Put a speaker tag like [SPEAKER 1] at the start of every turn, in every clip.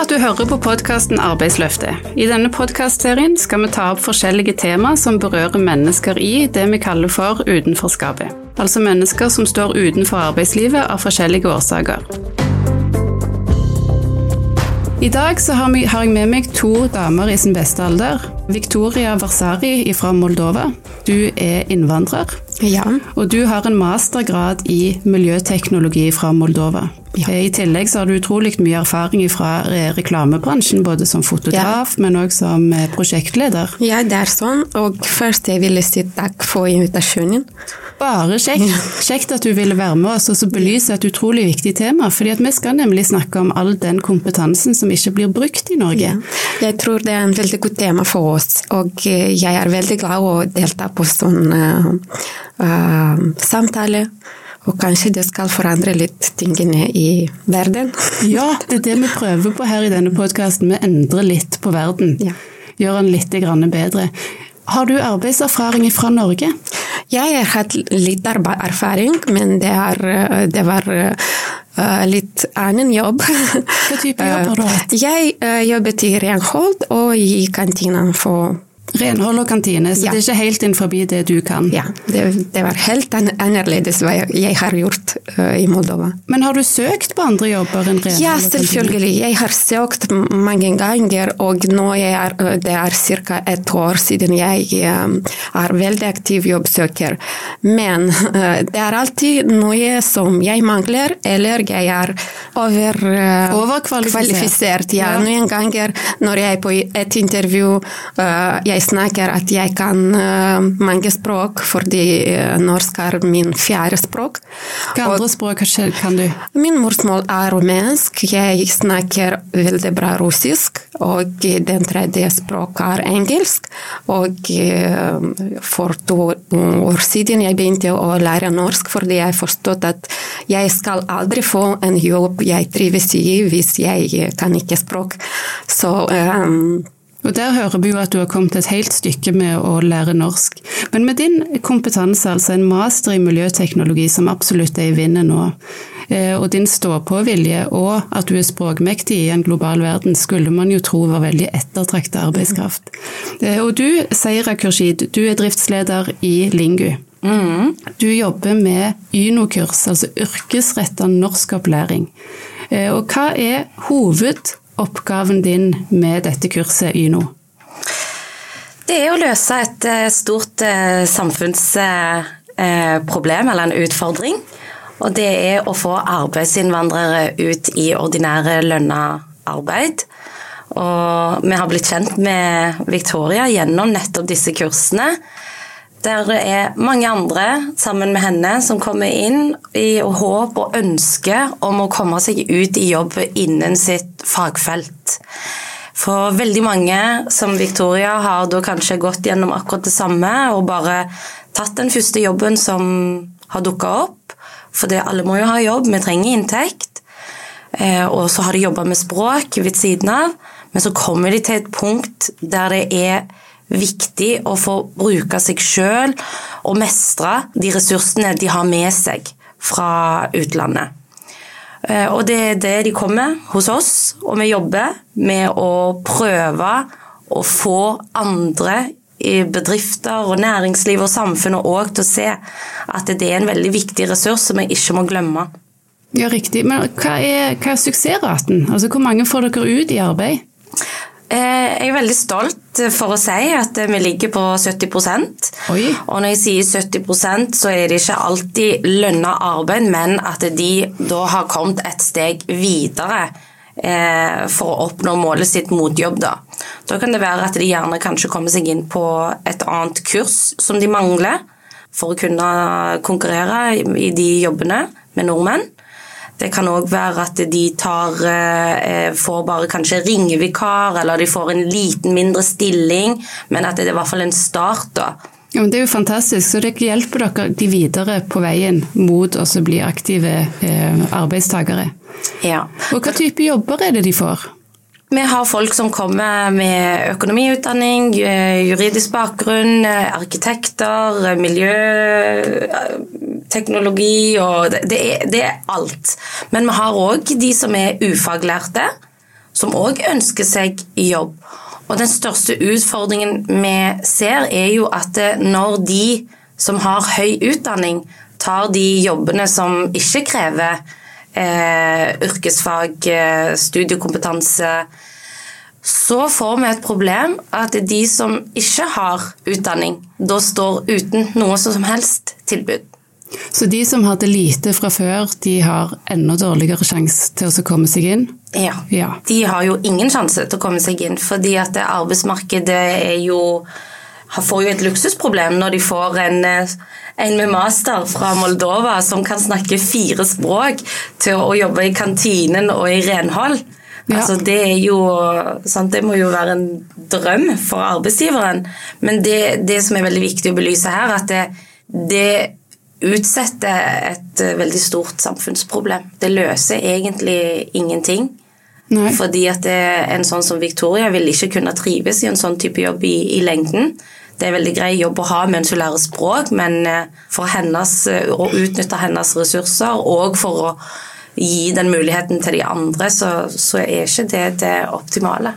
[SPEAKER 1] at du hører på podkasten Arbeidsløftet. I denne podkastserien skal vi ta opp forskjellige tema som berører mennesker i det vi kaller for utenforskapet. Altså mennesker som står utenfor arbeidslivet av forskjellige årsaker. I dag har, har, jeg med meg to damer i sin beste alder. Victoria Varsari fra Moldova. Du er innvandrer.
[SPEAKER 2] Ja.
[SPEAKER 1] Og du har en mastergrad i miljøteknologi fra Moldova. Ja. I tillegg så har du utrolig mye erfaring fra reklamebransjen, både som fotograf, ja. men òg som eh, prosjektleder.
[SPEAKER 2] Ja, det er sånn. Og først jeg ville si takk for invitasjonen.
[SPEAKER 1] Bare kjekt. Kjekt at du ville være med oss og så belyse et utrolig viktig tema. fordi vi skal nemlig snakke om all den kompetansen som ikke blir brukt i Norge. Ja.
[SPEAKER 2] Jeg tror det er en veldig godt tema for oss, og eh, jeg er veldig glad å delta på sånn uh, uh, samtale. Og kanskje det skal forandre litt tingene i verden.
[SPEAKER 1] ja, det er det vi prøver på her i denne podkasten. Vi endrer litt på verden. Ja. Gjør den litt bedre. Har du arbeidserfaring fra Norge?
[SPEAKER 2] Jeg har hatt litt erfaring, men det, er, eh, det var uh, litt annen jobb.
[SPEAKER 1] Hva type jobb har du hatt?
[SPEAKER 2] Jeg uh, jobbet i renhold og i kantina for
[SPEAKER 1] Renhold og kantine, så ja. det er ikke helt innenfor det du kan?
[SPEAKER 2] Ja, det, det var helt annerledes hva jeg har gjort uh, i Moldova.
[SPEAKER 1] Men har du søkt på andre jobber enn renhold?
[SPEAKER 2] Ja, selvfølgelig. Jeg har søkt mange ganger, og nå er det er ca. et år siden jeg um, er veldig aktiv jobbsøker. Men uh, det er alltid noe som jeg mangler, eller jeg er over, uh, overkvalifisert. Ja. ja. Noen ganger når jeg er på et intervju jeg jeg snakker at jeg kan uh, mange språk, fordi uh, norsk er min fjerde språk.
[SPEAKER 1] Hvilke andre språk kan du?
[SPEAKER 2] Min morsmål er rumensk. Jeg snakker veldig bra russisk. Og den tredje språket er engelsk. Og uh, for to år siden jeg begynte å lære norsk fordi jeg forstod at jeg skal aldri få en jobb jeg trives i hvis jeg kan ikke språk. Så um,
[SPEAKER 1] og Der hører vi jo at du har kommet et helt stykke med å lære norsk. Men med din kompetanse, altså en master i miljøteknologi som absolutt er i vinden nå, eh, og din stå-på-vilje og at du er språkmektig i en global verden, skulle man jo tro var veldig ettertrakta arbeidskraft. Eh, og du, Seira Kurshid, du er driftsleder i Lingu. Mm. Du jobber med YNO-kurs, altså yrkesretta norskopplæring. Eh, og hva er hoved oppgaven din med dette kurset YNO?
[SPEAKER 3] Det er å løse et eh, stort eh, samfunnsproblem, eller en utfordring. Og det er å få arbeidsinnvandrere ut i ordinære lønna arbeid. Og vi har blitt kjent med Victoria gjennom nettopp disse kursene. Der det er mange andre sammen med henne som kommer inn i håp og ønske om å komme seg ut i jobb innen sitt fagfelt. For veldig mange, som Victoria, har da kanskje gått gjennom akkurat det samme og bare tatt den første jobben som har dukka opp. For det, alle må jo ha jobb, vi trenger inntekt. Eh, og så har de jobba med språk ved siden av, men så kommer de til et punkt der det er viktig å få bruke seg sjøl og mestre de ressursene de har med seg fra utlandet. Eh, og det er det de kommer hos oss, og vi jobber med å prøve å få andre i bedrifter og næringsliv og samfunnet òg til å se at det er en veldig viktig ressurs som vi ikke må glemme.
[SPEAKER 1] Ja, riktig. Men hva er, hva er suksessraten? Altså, hvor mange får dere ut i arbeid?
[SPEAKER 3] Eh, jeg er veldig stolt for å si at vi ligger på 70
[SPEAKER 1] Oi.
[SPEAKER 3] Og når jeg sier 70% så er det ikke alltid lønna arbeid, men at de da har kommet et steg videre eh, for å oppnå målet sitt mot jobb. Da. da kan det være at de gjerne kanskje kommer seg inn på et annet kurs som de mangler, for å kunne konkurrere i de jobbene med nordmenn. Det kan òg være at de tar, eh, får bare kanskje ringevikar, eller de får en liten, mindre stilling, men at det er i hvert fall en start. da.
[SPEAKER 1] Ja, det er jo fantastisk, så det hjelper dere de videre på veien mot å bli aktive eh, arbeidstakere.
[SPEAKER 3] Ja.
[SPEAKER 1] Og Hva type jobber er det de får?
[SPEAKER 3] Vi har folk som kommer med økonomiutdanning, juridisk bakgrunn, arkitekter, miljøteknologi og det er, det er alt. Men vi har òg de som er ufaglærte, som òg ønsker seg jobb. Og den største utfordringen vi ser, er jo at når de som har høy utdanning, tar de jobbene som ikke krever eh, yrkesfag, eh, studiekompetanse, så får vi et problem at de som ikke har utdanning, da står uten noe som helst tilbud.
[SPEAKER 1] Så de som hadde lite fra før, de har enda dårligere sjanse til å komme seg inn?
[SPEAKER 3] Ja. ja. De har jo ingen sjanse til å komme seg inn, fordi at arbeidsmarkedet er jo får jo et luksusproblem når de får en, en, med master fra Moldova som kan snakke fire språk, til å jobbe i kantinen og i renhold. Ja. Altså, det, jo, sant, det må jo være en drøm for arbeidsgiveren. Men det, det som er veldig viktig å belyse her, at det, det utsetter et eh, veldig stort samfunnsproblem. Det løser egentlig ingenting. Nei. Fordi at en sånn som Victoria vil ikke kunne trives i en sånn type jobb i, i lengden. Det er veldig grei jobb å ha mens hun lærer språk, men eh, for hennes, eh, å utnytte hennes ressurser og for å gi den muligheten til de andre, så, så er ikke det det optimale.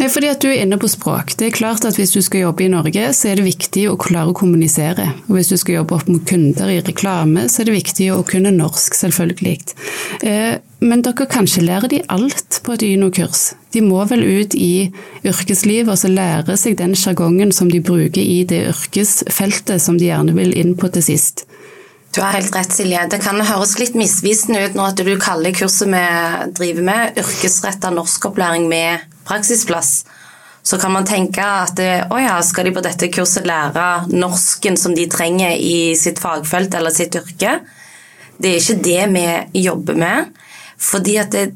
[SPEAKER 1] Nei, fordi at Du er inne på språk. Det er klart at Hvis du skal jobbe i Norge, så er det viktig å klare å kommunisere. Og Hvis du skal jobbe opp mot kunder i reklame, så er det viktig å kunne norsk, selvfølgelig. Men dere kanskje lærer de alt på et YNO-kurs? De må vel ut i yrkeslivet og så lære seg den sjargongen som de bruker i det yrkesfeltet som de gjerne vil inn på til sist?
[SPEAKER 3] Du har helt rett, Silje. Det kan høres litt misvisende ut nå at du kaller kurset vi driver med, yrkesretta norskopplæring med praksisplass. Så kan man tenke at å ja, skal de på dette kurset lære norsken som de trenger i sitt fagfelt eller sitt yrke? Det er ikke det vi jobber med. Fordi at det,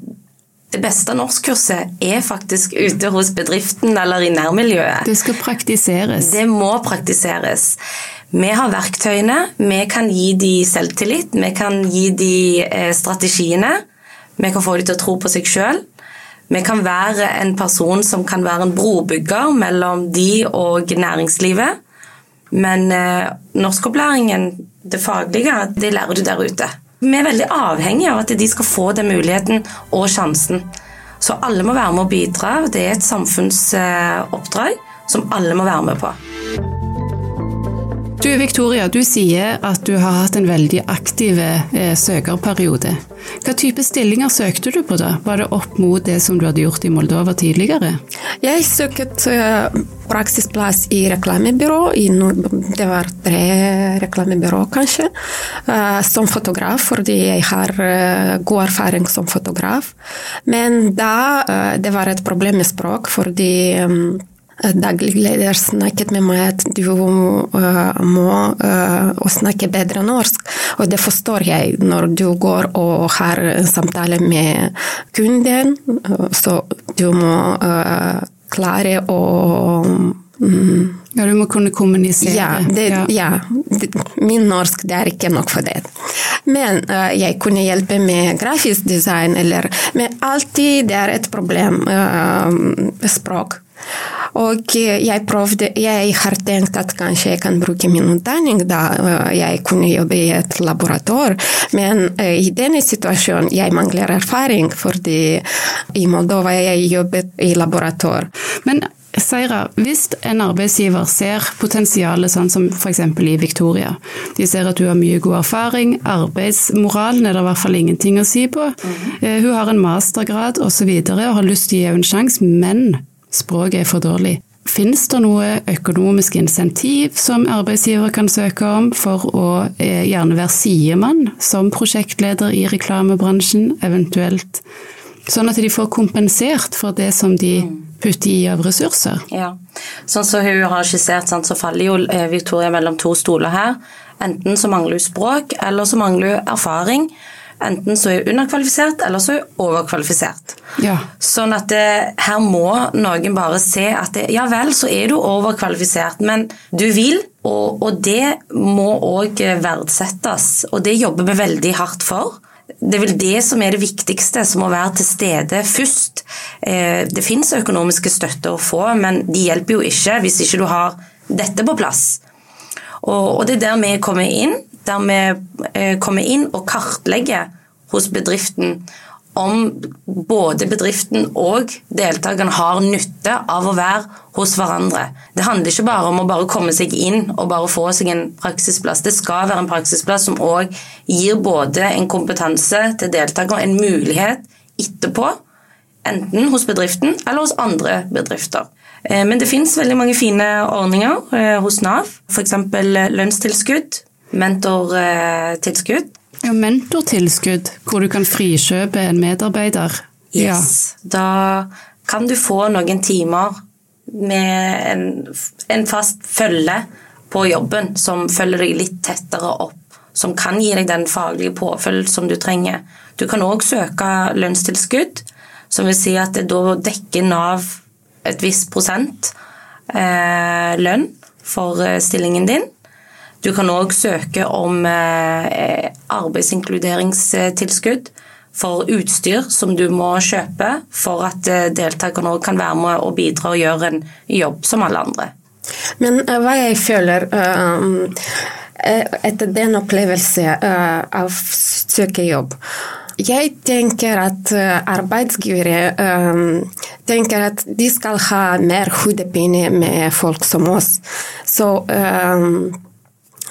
[SPEAKER 3] det beste norskkurset er faktisk ute hos bedriften eller i nærmiljøet.
[SPEAKER 1] Det skal praktiseres.
[SPEAKER 3] Det må praktiseres. Vi har verktøyene, vi kan gi de selvtillit, vi kan gi de eh, strategiene. Vi kan få de til å tro på seg sjøl. Vi kan være en person som kan være en brobygger mellom de og næringslivet. Men eh, norskopplæringen, det faglige, det lærer du der ute. Vi er veldig avhengige av at de skal få den muligheten og sjansen. Så alle må være med å bidra. Det er et samfunnsoppdrag som alle må være med på.
[SPEAKER 1] Du Victoria, du sier at du har hatt en veldig aktiv eh, søkerperiode. Hva type stillinger søkte du på da? Var det opp mot det som du hadde gjort i Moldova tidligere?
[SPEAKER 2] Jeg søkte eh, praksisplass i reklamebyrå. I det var tre reklamebyrå, kanskje. Eh, som fotograf, fordi jeg har uh, god erfaring som fotograf. Men da det var et problem med språk, fordi um, Daglig leder snakket med meg at du uh, må uh, snakke bedre norsk. Og det forstår jeg når du går og har en samtale med kunden. Så du må uh, klare å
[SPEAKER 1] um, ja, du må kunne kommunisere.
[SPEAKER 2] Ja, det, ja. ja, min norsk det er ikke nok for det. Men uh, jeg kunne hjelpe med grafisk design, eller Men alltid det er et problem, uh, språk. Og jeg prøvde Jeg har tenkt at kanskje jeg kan bruke min utdanning da jeg kunne jobbe i et laborator, men i denne situasjonen jeg mangler erfaring, fordi i Moldova jeg jobbet i laborator.
[SPEAKER 1] Men Seira, hvis en arbeidsgiver ser potensialet sånn som f.eks. i Victoria, de ser at du har mye god erfaring, arbeidsmoralen er det i hvert fall ingenting å si på, mm. hun har en mastergrad osv. Og har lyst til å gi henne en sjanse, men språket er for dårlig. Finnes det noe økonomisk insentiv som arbeidsgiver kan søke om for å eh, gjerne være sidemann som prosjektleder i reklamebransjen, eventuelt sånn at de får kompensert for det som de putter i av ressurser?
[SPEAKER 3] Ja, sånn som hun har skissert, så faller jo eh, Victoria mellom to stoler her. Enten så mangler hun språk, eller så mangler hun erfaring. Enten så er hun underkvalifisert, eller så er hun overkvalifisert. Ja. Sånn at det, her må noen bare se at det, ja vel, så er du overkvalifisert, men du vil, og, og det må òg verdsettes. Og det jobber vi veldig hardt for. Det er vel det som er det viktigste, som må være til stede først. Eh, det fins økonomiske støtte å få, men de hjelper jo ikke hvis ikke du har dette på plass. Og det er der vi kommer inn der vi eh, kommer inn og kartlegger hos bedriften om både bedriften og deltakerne har nytte av å være hos hverandre. Det handler ikke bare om å bare komme seg inn og bare få seg en praksisplass. Det skal være en praksisplass som òg gir både en kompetanse til deltakere og en mulighet etterpå, enten hos bedriften eller hos andre bedrifter. Eh, men det finnes veldig mange fine ordninger eh, hos Nav, f.eks. lønnstilskudd, mentortilskudd
[SPEAKER 1] ja, mentortilskudd, hvor du kan frikjøpe en medarbeider.
[SPEAKER 3] Yes. Ja. Da kan du få noen timer med en, en fast følge på jobben som følger deg litt tettere opp. Som kan gi deg den faglige påfølg som du trenger. Du kan òg søke lønnstilskudd, som vil si at det da dekker Nav et visst prosent eh, lønn for eh, stillingen din. Du kan òg søke om eh, arbeidsinkluderingstilskudd for utstyr som du må kjøpe for at eh, deltakerne kan være med og bidra og gjøre en jobb som alle andre.
[SPEAKER 2] Men uh, hva jeg føler etter den opplevelsen av søkejobb jeg tenker at arbeidsgivere um, tenker at de skal ha mer hodepine med folk som oss. Så um,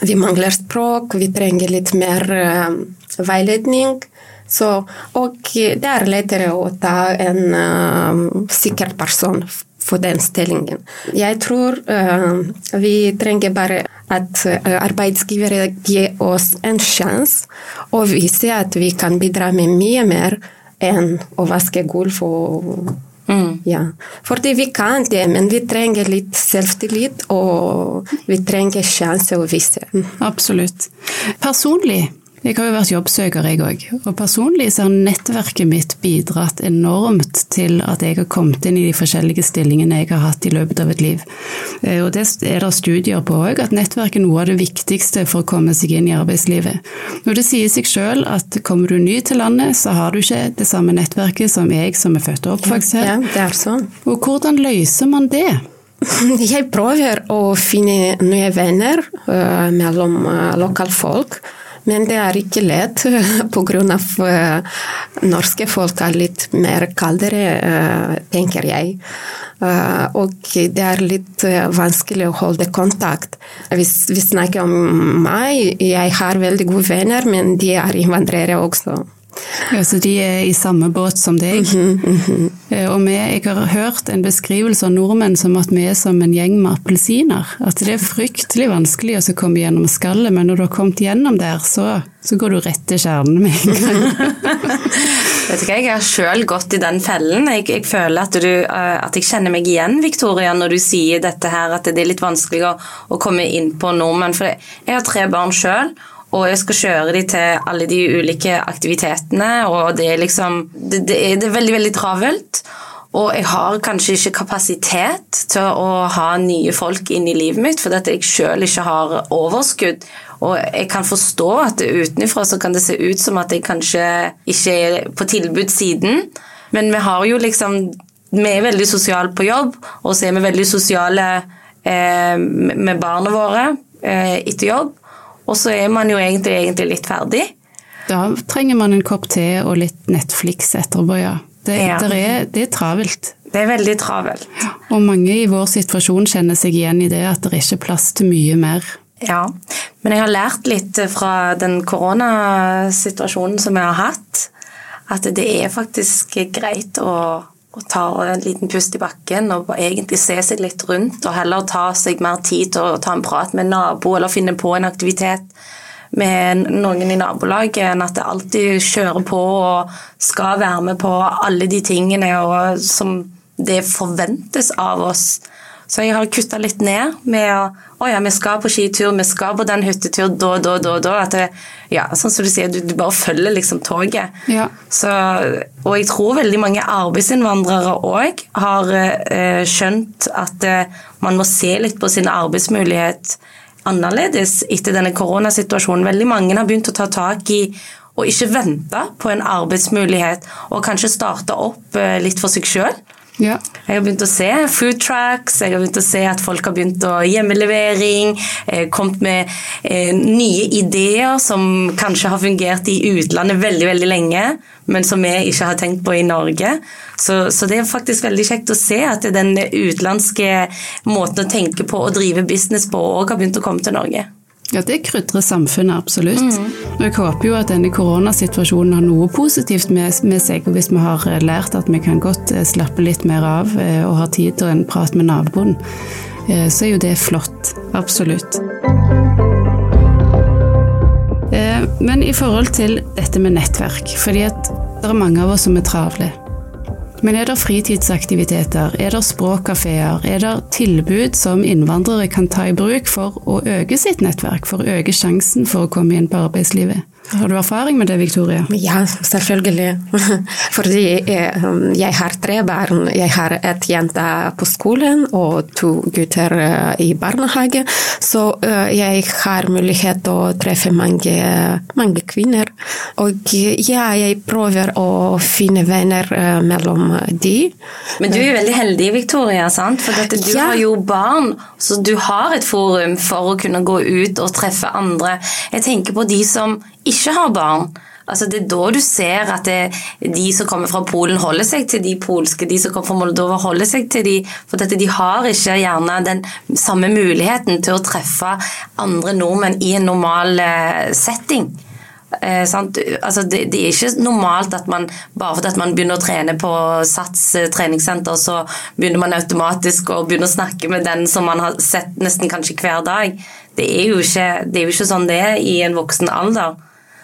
[SPEAKER 2] vi mangler språk, vi trenger litt mer uh, veiledning. Så, og det er lettere å ta en uh, sikker person for den stillingen. Jeg tror uh, vi trenger bare at arbeidsgivere gir oss en sjanse og viser at vi kan bidra med mye mer enn å vaske gulv og Mm. Ja. Fordi vi kan det, men vi trenger litt selvtillit, og vi trenger sjanse å vise.
[SPEAKER 1] Mm. Absolutt. Personlig jeg har jo vært jobbsøker, jeg òg. Og personlig så har nettverket mitt bidratt enormt til at jeg har kommet inn i de forskjellige stillingene jeg har hatt i løpet av et liv. Eh, og det er det studier på òg, at nettverk er noe av det viktigste for å komme seg inn i arbeidslivet. Når det sier seg sjøl at kommer du ny til landet, så har du ikke det samme nettverket som jeg som er født og oppvokst her.
[SPEAKER 2] Ja, det er sånn.
[SPEAKER 1] Og hvordan løser man det?
[SPEAKER 2] Jeg prøver å finne nye venner uh, mellom uh, lokalfolk. Men det er ikke lett pga. Uh, norske folk er litt mer kaldere, uh, tenker jeg. Uh, og det er litt vanskelig å holde kontakt. Hvis vi snakker om meg, jeg har veldig gode venner, men de er innvandrere også.
[SPEAKER 1] Ja, Så de er i samme båt som deg. Mm -hmm, mm -hmm. Og vi, jeg har hørt en beskrivelse av nordmenn som at vi er som en gjeng med appelsiner. At det er fryktelig vanskelig å komme gjennom skallet, men når du har kommet gjennom der, så, så går du rett til kjernen med en gang.
[SPEAKER 3] Vet du hva, Jeg har sjøl gått i den fellen. Jeg, jeg føler at, du, eh, at, jeg kjenner meg igjen Victoria, når du sier dette her, at det er litt vanskelig å, å komme inn på nordmenn. For jeg har tre barn sjøl. Og jeg skal kjøre de til alle de ulike aktivitetene, og det er liksom Det, det, er, det er, veldig, veldig travelt. Og jeg har kanskje ikke kapasitet til å ha nye folk inn i livet mitt, fordi at jeg sjøl ikke har overskudd. Og jeg kan forstå at utenfra så kan det se ut som at jeg kanskje ikke er på tilbudssiden, men vi har jo liksom Vi er veldig sosiale på jobb, og så er vi veldig sosiale eh, med barna våre eh, etter jobb. Og så er man jo egentlig, egentlig litt ferdig.
[SPEAKER 1] Da trenger man en kopp te og litt Netflix etterpå, ja. Det, ja. Er, det er travelt.
[SPEAKER 3] Det er veldig travelt.
[SPEAKER 1] Og mange i vår situasjon kjenner seg igjen i det at det er ikke plass til mye mer.
[SPEAKER 3] Ja, men jeg har lært litt fra den koronasituasjonen som jeg har hatt, at det er faktisk greit å og ta en liten pust i bakken og egentlig se seg litt rundt, og heller ta seg mer tid til å ta en prat med en nabo eller finne på en aktivitet med noen i nabolaget, enn at det alltid kjører på og skal være med på alle de tingene som det forventes av oss. Så jeg har kutta litt ned med å Å ja, vi skal på skitur, vi skal på den hyttetur da, da, da, da. At det, ja, sånn som du sier, du, du bare følger liksom toget. Ja. Så, og jeg tror veldig mange arbeidsinnvandrere òg har eh, skjønt at eh, man må se litt på sin arbeidsmulighet annerledes etter denne koronasituasjonen. Veldig mange har begynt å ta tak i og ikke vente på en arbeidsmulighet, og kanskje starte opp eh, litt for seg sjøl.
[SPEAKER 1] Ja.
[SPEAKER 3] Jeg har begynt å se food trucks, jeg har begynt å se at folk har begynt å hjemmelevering, eh, kommet med eh, nye ideer som kanskje har fungert i utlandet veldig, veldig lenge, men som vi ikke har tenkt på i Norge. Så, så det er faktisk veldig kjekt å se at den utenlandske måten å tenke på og drive business på òg har begynt å komme til Norge.
[SPEAKER 1] Ja, det krydrer samfunnet absolutt. Mm. Og jeg håper jo at denne koronasituasjonen har noe positivt med, med, seg. Og hvis vi har eh, lært at vi kan godt eh, slappe litt mer av eh, og ha tid til en prat med naboen, så er jo det flott. Absolutt. Men i forhold til dette med nettverk, fordi at det er mange av oss som er travle. Men er det fritidsaktiviteter, er det språkkafeer, er det tilbud som innvandrere kan ta i bruk for å øke sitt nettverk, for å øke sjansen for å komme inn på arbeidslivet? Har du erfaring med det, Victoria?
[SPEAKER 2] Ja, selvfølgelig. Fordi um, jeg har tre barn. Jeg har et jente på skolen og to gutter uh, i barnehage. Så uh, jeg har mulighet til å treffe mange, mange kvinner. Og ja, jeg prøver å finne venner mellom de.
[SPEAKER 3] Men du er veldig heldig, Victoria, sant? for du ja. har jo barn, så du har et forum for å kunne gå ut og treffe andre. Jeg tenker på de som ikke har barn. Altså Det er da du ser at det, de som kommer fra Polen, holder seg til de polske. De som kommer fra Moldova, holder seg til de For dette, de har ikke gjerne den samme muligheten til å treffe andre nordmenn i en normal eh, setting. Eh, altså, det, det, er ikke normalt at man bare fordi man begynner å trene på Sats eh, treningssenter, så begynner man automatisk å begynne å snakke med den som man har sett nesten kanskje hver dag. Det er jo ikke, det er jo ikke sånn det er i en voksen alder.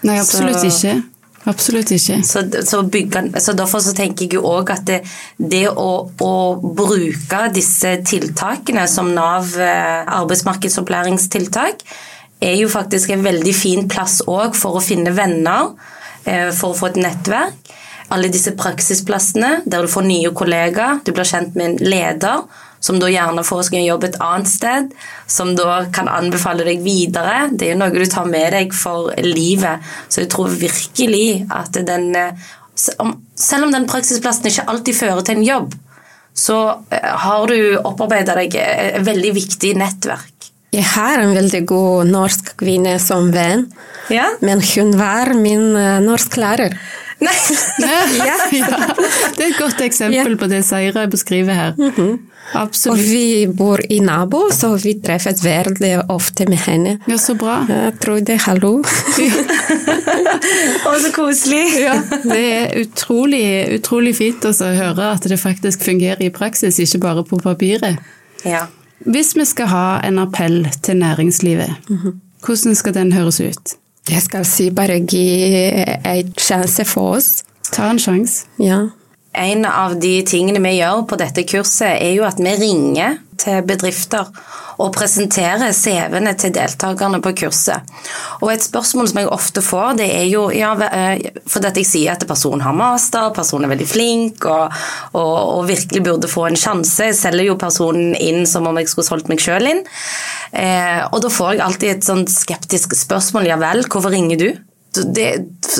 [SPEAKER 1] Nei, absolutt så, ikke. Absolutt ikke.
[SPEAKER 3] Så, så, bygge, så Derfor så tenker jeg jo òg at det, det å, å, bruke disse tiltakene som Nav eh, arbeidsmarkedsopplæringstiltak, er jo faktisk en veldig fin plass òg for å finne venner, eh, for å få et nettverk. Alle disse praksisplassene der du får nye kollegaer, du blir kjent med en leder som da gjerne får seg en jobb et annet sted, som da kan anbefale deg videre. Det er jo noe du tar med deg for livet. Så jeg tror virkelig at den Selv om den praksisplassen ikke alltid fører til en jobb, så eh, har du opparbeida deg et veldig viktig nettverk.
[SPEAKER 2] Jeg har en veldig god norsk kvinne som venn,
[SPEAKER 3] ja?
[SPEAKER 2] men hun var min norsk norsklærer.
[SPEAKER 3] Nei!
[SPEAKER 1] ja. ja. Det er et godt eksempel på det Seira beskriver her. Mm -hmm.
[SPEAKER 2] Absolutt. Og vi bor i nabo, så vi treffes veldig ofte med henne.
[SPEAKER 1] Ja, Så bra.
[SPEAKER 2] Jeg tror det hallo.
[SPEAKER 3] Å, så koselig.
[SPEAKER 1] ja, det er utrolig, utrolig fint å høre at det faktisk fungerer i praksis, ikke bare på papiret.
[SPEAKER 3] Ja.
[SPEAKER 1] Hvis vi skal ha en appell til næringslivet, mm -hmm. hvordan skal den høres ut?
[SPEAKER 2] Jeg skal si bare gi en sjanse for oss.
[SPEAKER 1] Ta en sjanse.
[SPEAKER 2] Ja.
[SPEAKER 3] En av de tingene vi gjør på dette kurset, er jo at vi ringer til bedrifter og presenterer CV-ene til deltakerne på kurset. Og et spørsmål som jeg ofte får, det er jo ja, eh, fordi jeg sier at personen har master, personen er veldig flink og, og, og, virkelig burde få en sjanse. Jeg selger jo personen inn som om jeg skulle solgt meg sjøl inn. Eh, og da får jeg alltid et sånn skeptisk spørsmål. Ja vel, hvorfor ringer du? Det,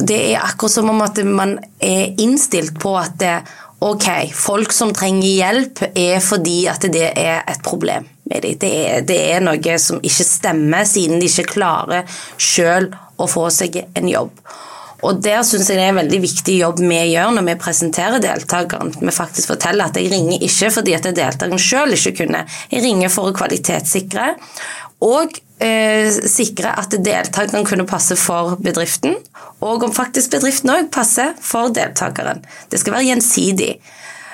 [SPEAKER 3] det, er akkurat som om at man er innstilt på at det, ok, folk som trenger hjelp, er fordi at det er et problem med dem. Det er, det er noe som ikke stemmer, siden de ikke klarer sjøl å få seg en jobb. Og Der syns jeg det er en veldig viktig jobb vi gjør når vi presenterer deltakeren. Vi faktisk forteller at jeg ringer ikke fordi at deltakeren sjøl ikke kunne. Jeg ringer for å kvalitetssikre. Og eh, sikre at deltakeren kunne passe for bedriften, og om faktisk bedriften òg passer for deltakeren. Det skal være gjensidig.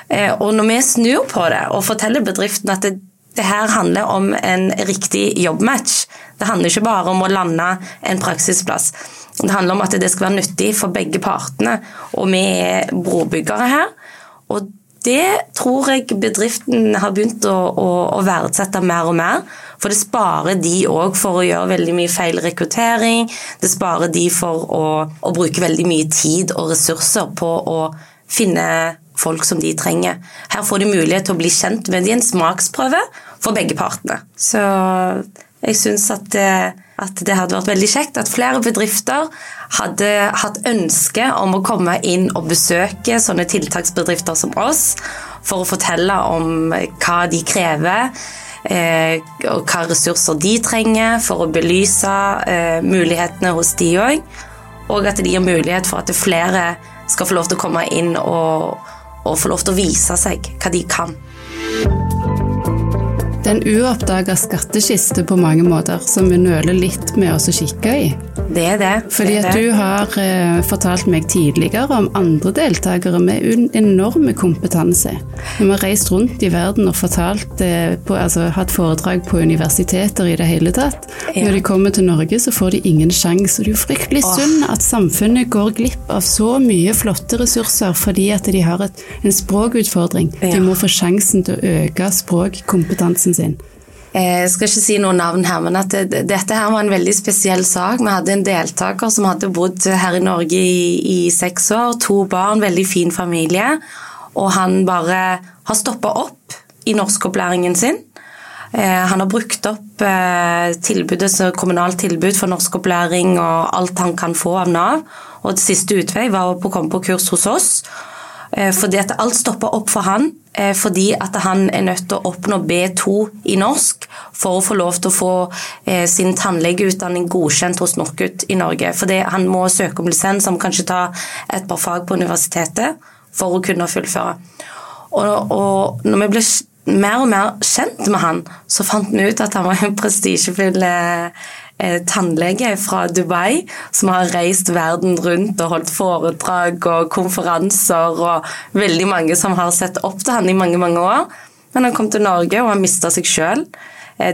[SPEAKER 3] Eh, og når vi snur på det og forteller bedriften at det, det her handler om en riktig jobbmatch, det handler ikke bare om å lande en praksisplass. Det handler om at det skal være nyttig for begge partene, og vi er brobyggere her. Og det tror jeg bedriften har begynt å, å, å verdsette mer og mer. For det sparer de òg for å gjøre veldig mye feil rekruttering. Det sparer de for å, å bruke veldig mye tid og ressurser på å finne folk som de trenger. Her får de mulighet til å bli kjent med de en smaksprøve for begge partene. Så jeg syns at at det hadde vært veldig kjekt at flere bedrifter hadde hatt ønske om å komme inn og besøke sånne tiltaksbedrifter som oss, for å fortelle om hva de krever. Eh, og hva ressurser de trenger for å belyse eh, mulighetene hos de òg. Og at de gir mulighet for at flere skal få lov til å komme inn og, og få lov til å vise seg hva de kan.
[SPEAKER 1] Det er en uoppdaga skattkiste på mange måter, som vi nøler litt med oss å kikke i.
[SPEAKER 3] Det er det.
[SPEAKER 1] Fordi
[SPEAKER 3] det
[SPEAKER 1] at du har eh, fortalt meg tidligere om andre deltakere med en enorme kompetanse. Vi har reist rundt i verden og fortalt, eh, på, altså hatt foredrag på universiteter i det hele tatt.
[SPEAKER 3] Ja.
[SPEAKER 1] Når de kommer til Norge, så får de ingen sjanse. Og det er jo fryktelig synd at samfunnet går glipp av så mye flotte ressurser fordi at de har et, en språkutfordring.
[SPEAKER 3] Ja.
[SPEAKER 1] De må få sjansen til å øke språkkompetansen sin.
[SPEAKER 3] Jeg skal ikke si noe navn her, men at det, dette her var en veldig spesiell sak. Vi hadde en deltaker som hadde bodd her i Norge i, i seks år. To barn, veldig fin familie. Og han bare har stoppa opp i norskopplæringen sin. Eh, han har brukt opp eh, tilbudet, så kommunalt tilbud for norskopplæring og alt han kan få av Nav. Og det siste utvei var å komme på kurs hos oss. Eh, fordi at alt stoppa opp for han eh, fordi at han er nødt til å oppnå B2 i norsk for å få lov til å få eh, sin tannlegeutdanning godkjent hos NOKUT i Norge. Fordi han må søke om lisens, han må kanskje ta et par fag på universitetet for å kunne fullføre. Og, og når vi ble mer og mer kjent med han, så fant vi ut at han var en prestisjefull eh, tannlege fra Dubai som har reist verden rundt og holdt foredrag og konferanser, og veldig mange som har sett opp til han i mange, mange år. Men han kom til Norge, og han mista seg sjøl.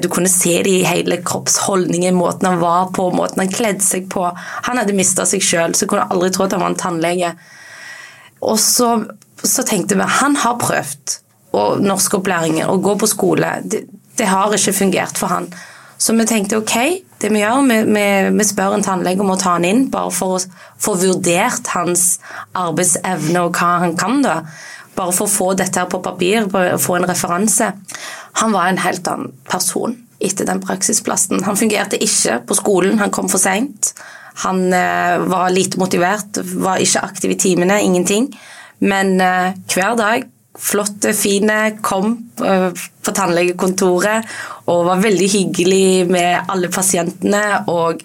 [SPEAKER 3] Du kunne se det i hele kroppsholdningen, måten han var på, måten han kledde seg på. Han hadde mista seg sjøl, så jeg kunne aldri tro at han var en tannlege. Og så, så tenkte vi han har prøvd og norskopplæringen og gå på skole. Det, det, har ikke fungert for han. Så vi tenkte ok, det vi gjør, vi, vi, vi spør en tannlege om å ta han inn bare for å få vurdert hans arbeidsevne og hva han kan. da. Bare for å få dette her på papir, få en referanse. Han var en helt annen person etter den praksisplassen. Han fungerte ikke på skolen, han kom for seint. Han eh, var lite motivert, var ikke aktiv i timene, ingenting. Men eh, hver dag flotte, fine, kom eh, på tannlegekontoret og var veldig hyggelig med alle pasientene og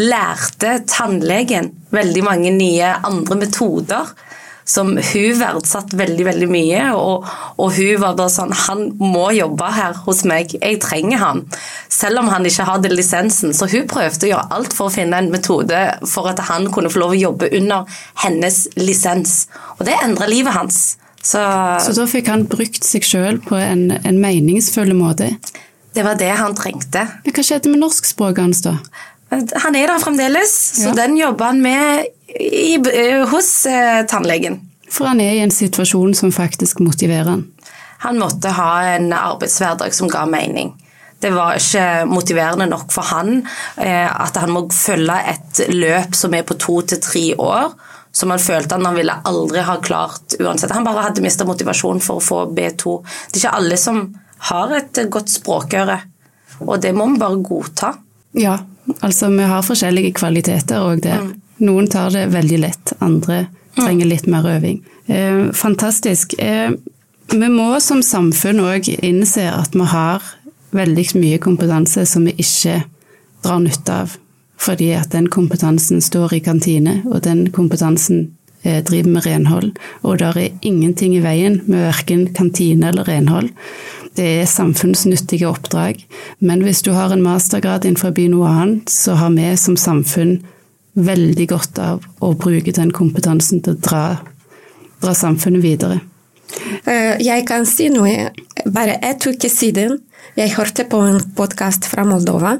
[SPEAKER 3] lærte tannlegen veldig mange nye andre metoder som hun verdsatte veldig veldig mye. Og, og, hun var da sånn Han må jobbe her hos meg, jeg trenger han. Selv om han ikke hadde lisensen. Så hun prøvde å gjøre alt for å finne en metode for at han kunne få lov å jobbe under hennes lisens. Og det endra livet hans. Så,
[SPEAKER 1] så, da fikk han brukt seg sjøl på en, en meningsfull måte?
[SPEAKER 3] Det var det han trengte.
[SPEAKER 1] Men hva skjedde med norskspråket hans da?
[SPEAKER 3] Han er der fremdeles, så ja. den jobber han med i, hos eh, tannlegen.
[SPEAKER 1] For han er i en situasjon som faktisk motiverer han?
[SPEAKER 3] Han måtte ha en arbeidshverdag som ga mening. Det var ikke motiverende nok for han eh, at han må følge et løp som er på to til tre år som han følte han ville aldri ha klart uansett. Han bare hadde mista motivasjon for å få B2. Det er ikke alle som har et godt språkøre, og det må vi bare godta.
[SPEAKER 1] Ja, altså vi har forskjellige kvaliteter òg der. Mm. Noen tar det veldig lett, andre trenger litt mer øving. Eh, fantastisk. Eh, vi må som samfunn òg innse at vi har veldig mye kompetanse som vi ikke drar nytte av fordi at den kompetansen står i kantine, og den kompetansen eh, driver med renhold. Og det er ingenting i veien med verken kantine eller renhold. Det er samfunnsnyttige oppdrag. Men hvis du har en mastergrad innenfor noe annet, så har vi som samfunn veldig godt av å bruke den kompetansen til å dra, dra samfunnet videre.
[SPEAKER 2] Eh, jeg kan si noe. Bare et uke siden jeg hørte på en podkast fra Moldova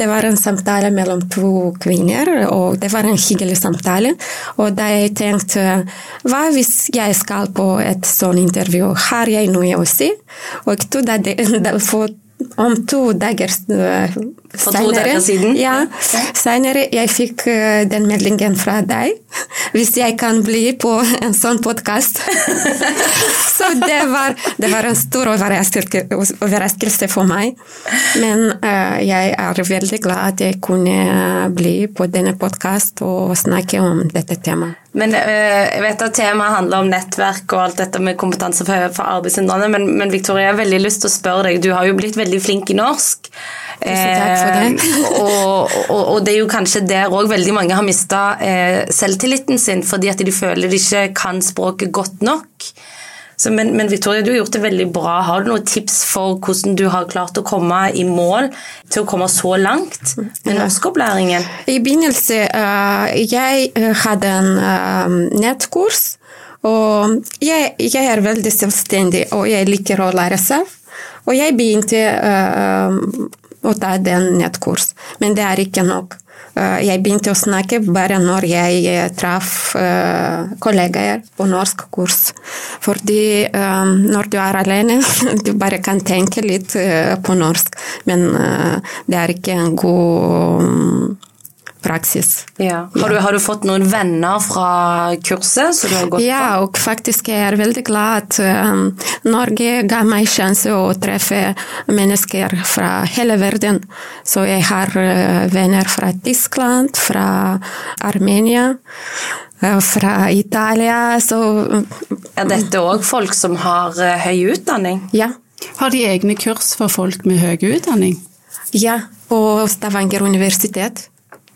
[SPEAKER 2] det var en samtale mellom to kvinner, og det var en hyggelig samtale. Og da jeg tenkte hva hvis jeg skal på et sånt intervju, har jeg noe å si? Og to da, for om to dager
[SPEAKER 3] dager siden?
[SPEAKER 2] Ja. Senere jeg fikk uh, den meldingen fra deg. Hvis jeg kan bli på en sånn podkast. så det var, det var, en stor overraskelse for meg. Men uh, jeg er veldig glad at jeg kunne bli på denne podkasten og snakke om dette temaet.
[SPEAKER 3] Men øh, jeg vet at temaet handler om nettverk og alt dette med kompetanse for, for arbeidshindrende, men, men, Victoria, jeg har veldig lyst til å spørre deg. Du har jo blitt veldig flink i norsk.
[SPEAKER 2] Tusen takk for det.
[SPEAKER 3] Eh, og, og, og, det er jo kanskje der òg veldig mange har mista eh, selvtilliten sin fordi at de føler de ikke kan språket godt nok. Så, men, men, Victoria, du har gjort det veldig bra. Har du noen tips for hvordan du har klart å komme i mål til å komme så langt med norskopplæringen?
[SPEAKER 2] I begynnelsen uh, jeg eh, hadde en uh, nettkurs. Og jeg, jeg, er veldig selvstendig, og jeg liker å lære selv. Og jeg begynte uh, å ta den nettkurs, men det er ikke nok. Eh, jeg begynte å snakke bare når jeg eh, traff uh, kollegaer på norsk kurs. Fordi når du er alene, du bare kan tenke litt på norsk, men det er ikke en god praksis.
[SPEAKER 3] Ja. Har, du, har, du, fått noen venner fra kurset? som du har gått
[SPEAKER 2] ja, og faktisk er jeg veldig glad at um, Norge ga meg sjanse å treffe mennesker fra hele verden. Så jeg har uh, venner fra Tyskland, fra Armenia. Uh, fra Italia, så
[SPEAKER 3] Er dette òg folk som har uh, høy utdanning?
[SPEAKER 2] Ja.
[SPEAKER 1] Har de egne kurs for folk med høy utdanning?
[SPEAKER 2] Ja, på Stavanger universitet.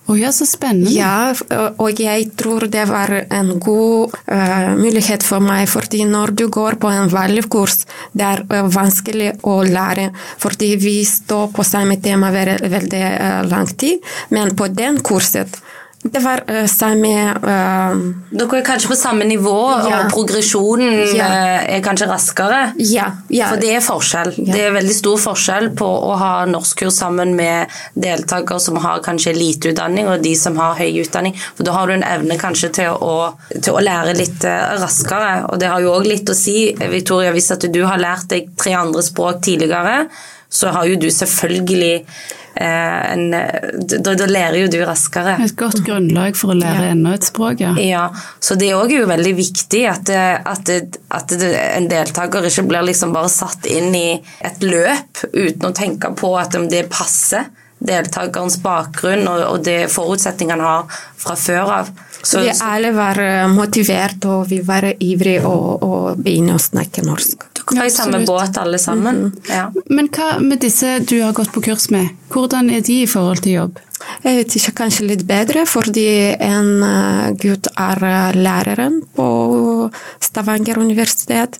[SPEAKER 1] Oh, ja, så spennende.
[SPEAKER 2] Ja, og jeg tror det var en god uh, mulighet for meg, fordi når du går på en valgkurs, det er uh, vanskelig å lære, fordi vi står på samme tema veldig, uh, lang tid, men på den kurset det var uh, samme uh,
[SPEAKER 3] Dere er kanskje på samme nivå, ja. og progresjonen ja. uh, er kanskje raskere?
[SPEAKER 2] Ja. ja.
[SPEAKER 3] For det er forskjell. Det er veldig stor forskjell på å ha norskkurs sammen med deltakere som har kanskje lite utdanning, og de som har høy utdanning. For da har du en evne kanskje til å, til å lære litt raskere. Og det har jo òg litt å si, Victoria, hvis at du har lært deg tre andre språk tidligere, så har jo du selvfølgelig Eh, en, da, da, lærer jo du raskere.
[SPEAKER 1] Et godt grunnlag for å lære ja. enda et språk,
[SPEAKER 3] ja. ja så det er jo veldig viktig at, at, at, en deltaker ikke blir liksom bare satt inn i et løp uten å tenke på at det passer deltakerens bakgrunn og, og det forutsetningene han har fra før av.
[SPEAKER 2] Så, vi alle var motivert og vi var ivrige og, og begynne å snakke norsk.
[SPEAKER 3] Har i samme båt alle sammen. Mm -hmm. ja.
[SPEAKER 1] Men hva med disse du har gått på kurs med, hvordan er de i forhold til jobb?
[SPEAKER 2] Jeg vet ikke, kanskje litt bedre, fordi en eh, gutt er eh, læreren på Stavanger universitet.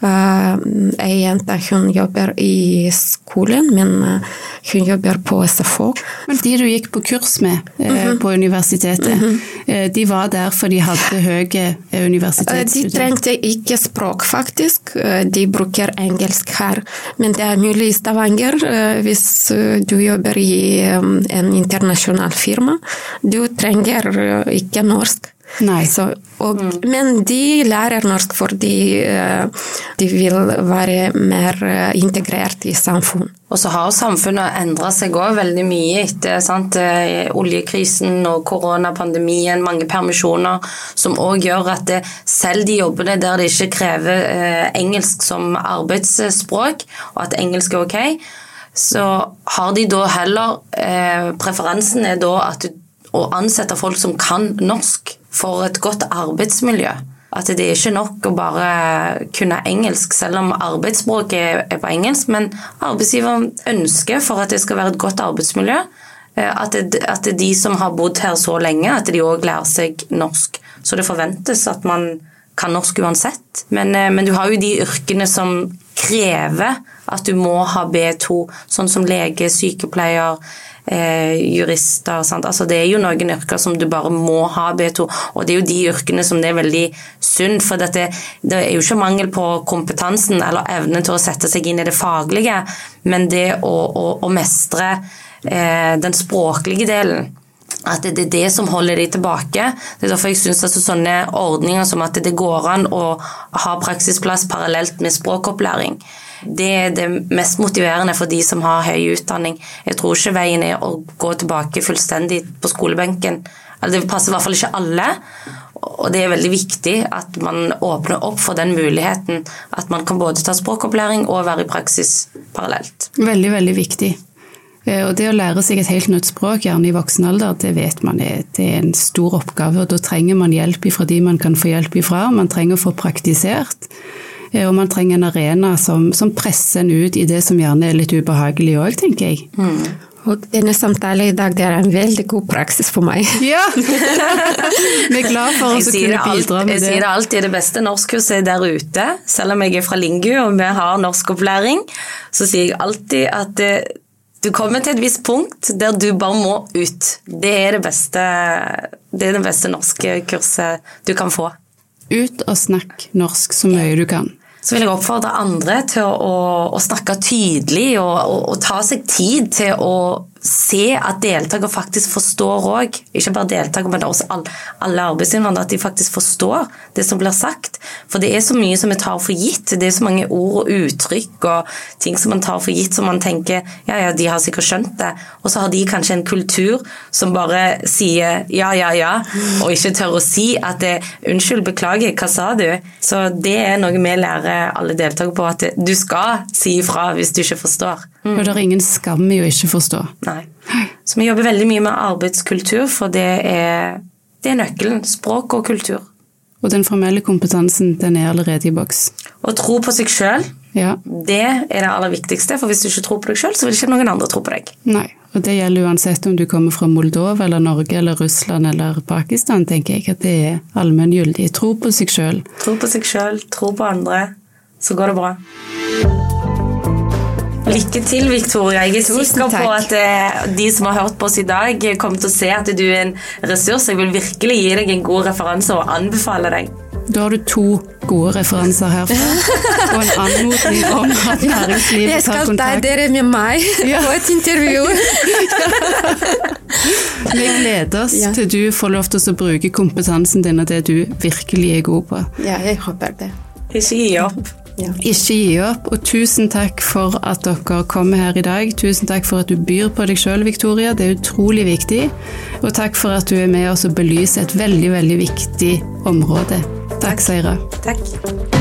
[SPEAKER 2] Eh, ei jente hun jobber i skolen, men eh, hun jobber på SFO.
[SPEAKER 1] Men de du gikk på kurs med mm -hmm. på universitetet, mm -hmm. de var der for de hadde høye universitetsstudier?
[SPEAKER 2] De trengte ikke språk, faktisk. De bruker engelsk her. Men det er mulig i Stavanger, hvis du jobber i en internasjonal firma. Du trenger ikke norsk. Så, og, mm. Men de lærer norsk fordi uh, de vil være mer uh, integrert i samfunn.
[SPEAKER 3] Og så har samfunnet endra seg òg veldig mye etter sant? Eh, oljekrisen og koronapandemien, mange permisjoner, som òg gjør at det, selv de jobbene der det ikke krever engelsk som arbeidsspråk, og at engelsk er ok, så har de da heller Preferansen er da at du å ansette folk som kan norsk for et godt arbeidsmiljø. At det er ikke nok å bare kunne engelsk, selv om arbeidsspråket er på engelsk. Men arbeidsgiveren ønsker for at det skal være et godt arbeidsmiljø, eh, at det, er de som har bodd her så lenge, at de òg lærer seg norsk. Så det forventes at man kan norsk uansett. Men, eh, men, du har jo de yrkene som krever at du må ha B2, sånn som lege, sykepleier, jurister. Sant? Altså, det er jo noen yrker som du bare må ha B2, og det er jo de yrkene som det er veldig synd. For dette, det er jo ikke mangel på kompetansen eller evnen til å sette seg inn i det faglige, men det å, å, å mestre eh, den språklige delen. At det er det som holder de tilbake. Det er derfor jeg syns altså sånne ordninger som at det går an å ha praksisplass parallelt med språkopplæring det er det mest motiverende for de som har høy utdanning. Jeg tror ikke veien er å gå tilbake fullstendig på skolebenken. Det passer i hvert fall ikke alle. Og det er veldig viktig at man åpner opp for den muligheten. At man kan både ta språkopplæring og være i praksis parallelt.
[SPEAKER 1] Veldig, veldig viktig. Eh, og det å lære seg et helt nytt språk, gjerne i voksen alder, det vet man er, det er en stor oppgave. Og da trenger man hjelp ifra de man kan få hjelp ifra. Man trenger å få praktisert. Eh, og man trenger en arena som, som presser en ut i det som gjerne er litt ubehagelig òg, tenker jeg. Mm.
[SPEAKER 2] Og denne samtalen i dag det er en veldig god praksis for meg.
[SPEAKER 1] Ja! Vi er glad for å kunne bidra med det.
[SPEAKER 3] Jeg sier det alltid, det beste norskkurset er der ute. Selv om jeg er fra Lingu og vi har norskopplæring, så sier jeg alltid at du kommer til et visst punkt der du bare må ut. Det er det beste, det, er det beste norske kurset du kan få.
[SPEAKER 1] Ut og snakk norsk så mye du kan.
[SPEAKER 3] Så vil jeg oppfordre andre til å, å snakke tydelig og, og, og, ta seg tid til å se at deltaker faktisk forstår òg. Ikke bare deltaker, men også alle arbeidsinnvandrere. At de faktisk forstår det som blir sagt. For det er så mye som vi tar for gitt. Det er så mange ord og uttrykk og ting som man tar for gitt som man tenker ja, ja, de har sikkert skjønt det. Og så har de kanskje en kultur som bare sier ja, ja, ja, og ikke tør å si at det, unnskyld, beklager, hva sa du? Så det er noe vi lærer alle deltakere på, at du skal si ifra hvis du ikke forstår.
[SPEAKER 1] Mm. Og det er ingen skam i å ikke forstå.
[SPEAKER 3] Nei. Så vi jobber veldig mye med arbeidskultur, for det er, det er nøkkelen. Språk og kultur.
[SPEAKER 1] Og den formelle kompetansen, den er allerede i boks.
[SPEAKER 3] Å tro på seg sjøl,
[SPEAKER 1] ja.
[SPEAKER 3] det er det aller viktigste. For hvis du ikke tror på deg sjøl, så vil ikke noen andre tro på deg.
[SPEAKER 1] Nei, og det gjelder uansett om du kommer fra Moldova eller Norge eller Russland eller Pakistan, tenker jeg at det er allmenngyldig. Tro på seg sjøl.
[SPEAKER 3] Tro på seg sjøl, tro på andre, så går det bra. Lykke til, Victoria. Jeg er sikker på at eh, de som har hørt på oss i dag, kommer til å se at du er en ressurs. Jeg vil virkelig gi deg en god referanse og anbefale deg.
[SPEAKER 1] Da har du to gode referanser herfra, og en anmodning om at næringslivet tar kontakt.
[SPEAKER 2] Jeg skal ta dere med meg på et intervju.
[SPEAKER 1] Vi gleder oss ja. til du får lov til å bruke kompetansen din og det du virkelig er god på.
[SPEAKER 2] Ja, jeg håper det.
[SPEAKER 3] Ikke gi opp.
[SPEAKER 1] Ja. Ikke gi opp, og tusen takk for at dere kommer her i dag. Tusen takk for at du byr på deg sjøl, Victoria. Det er utrolig viktig. Og takk for at du er med oss og belyser et veldig, veldig viktig område. Takk, Seira.
[SPEAKER 3] Takk.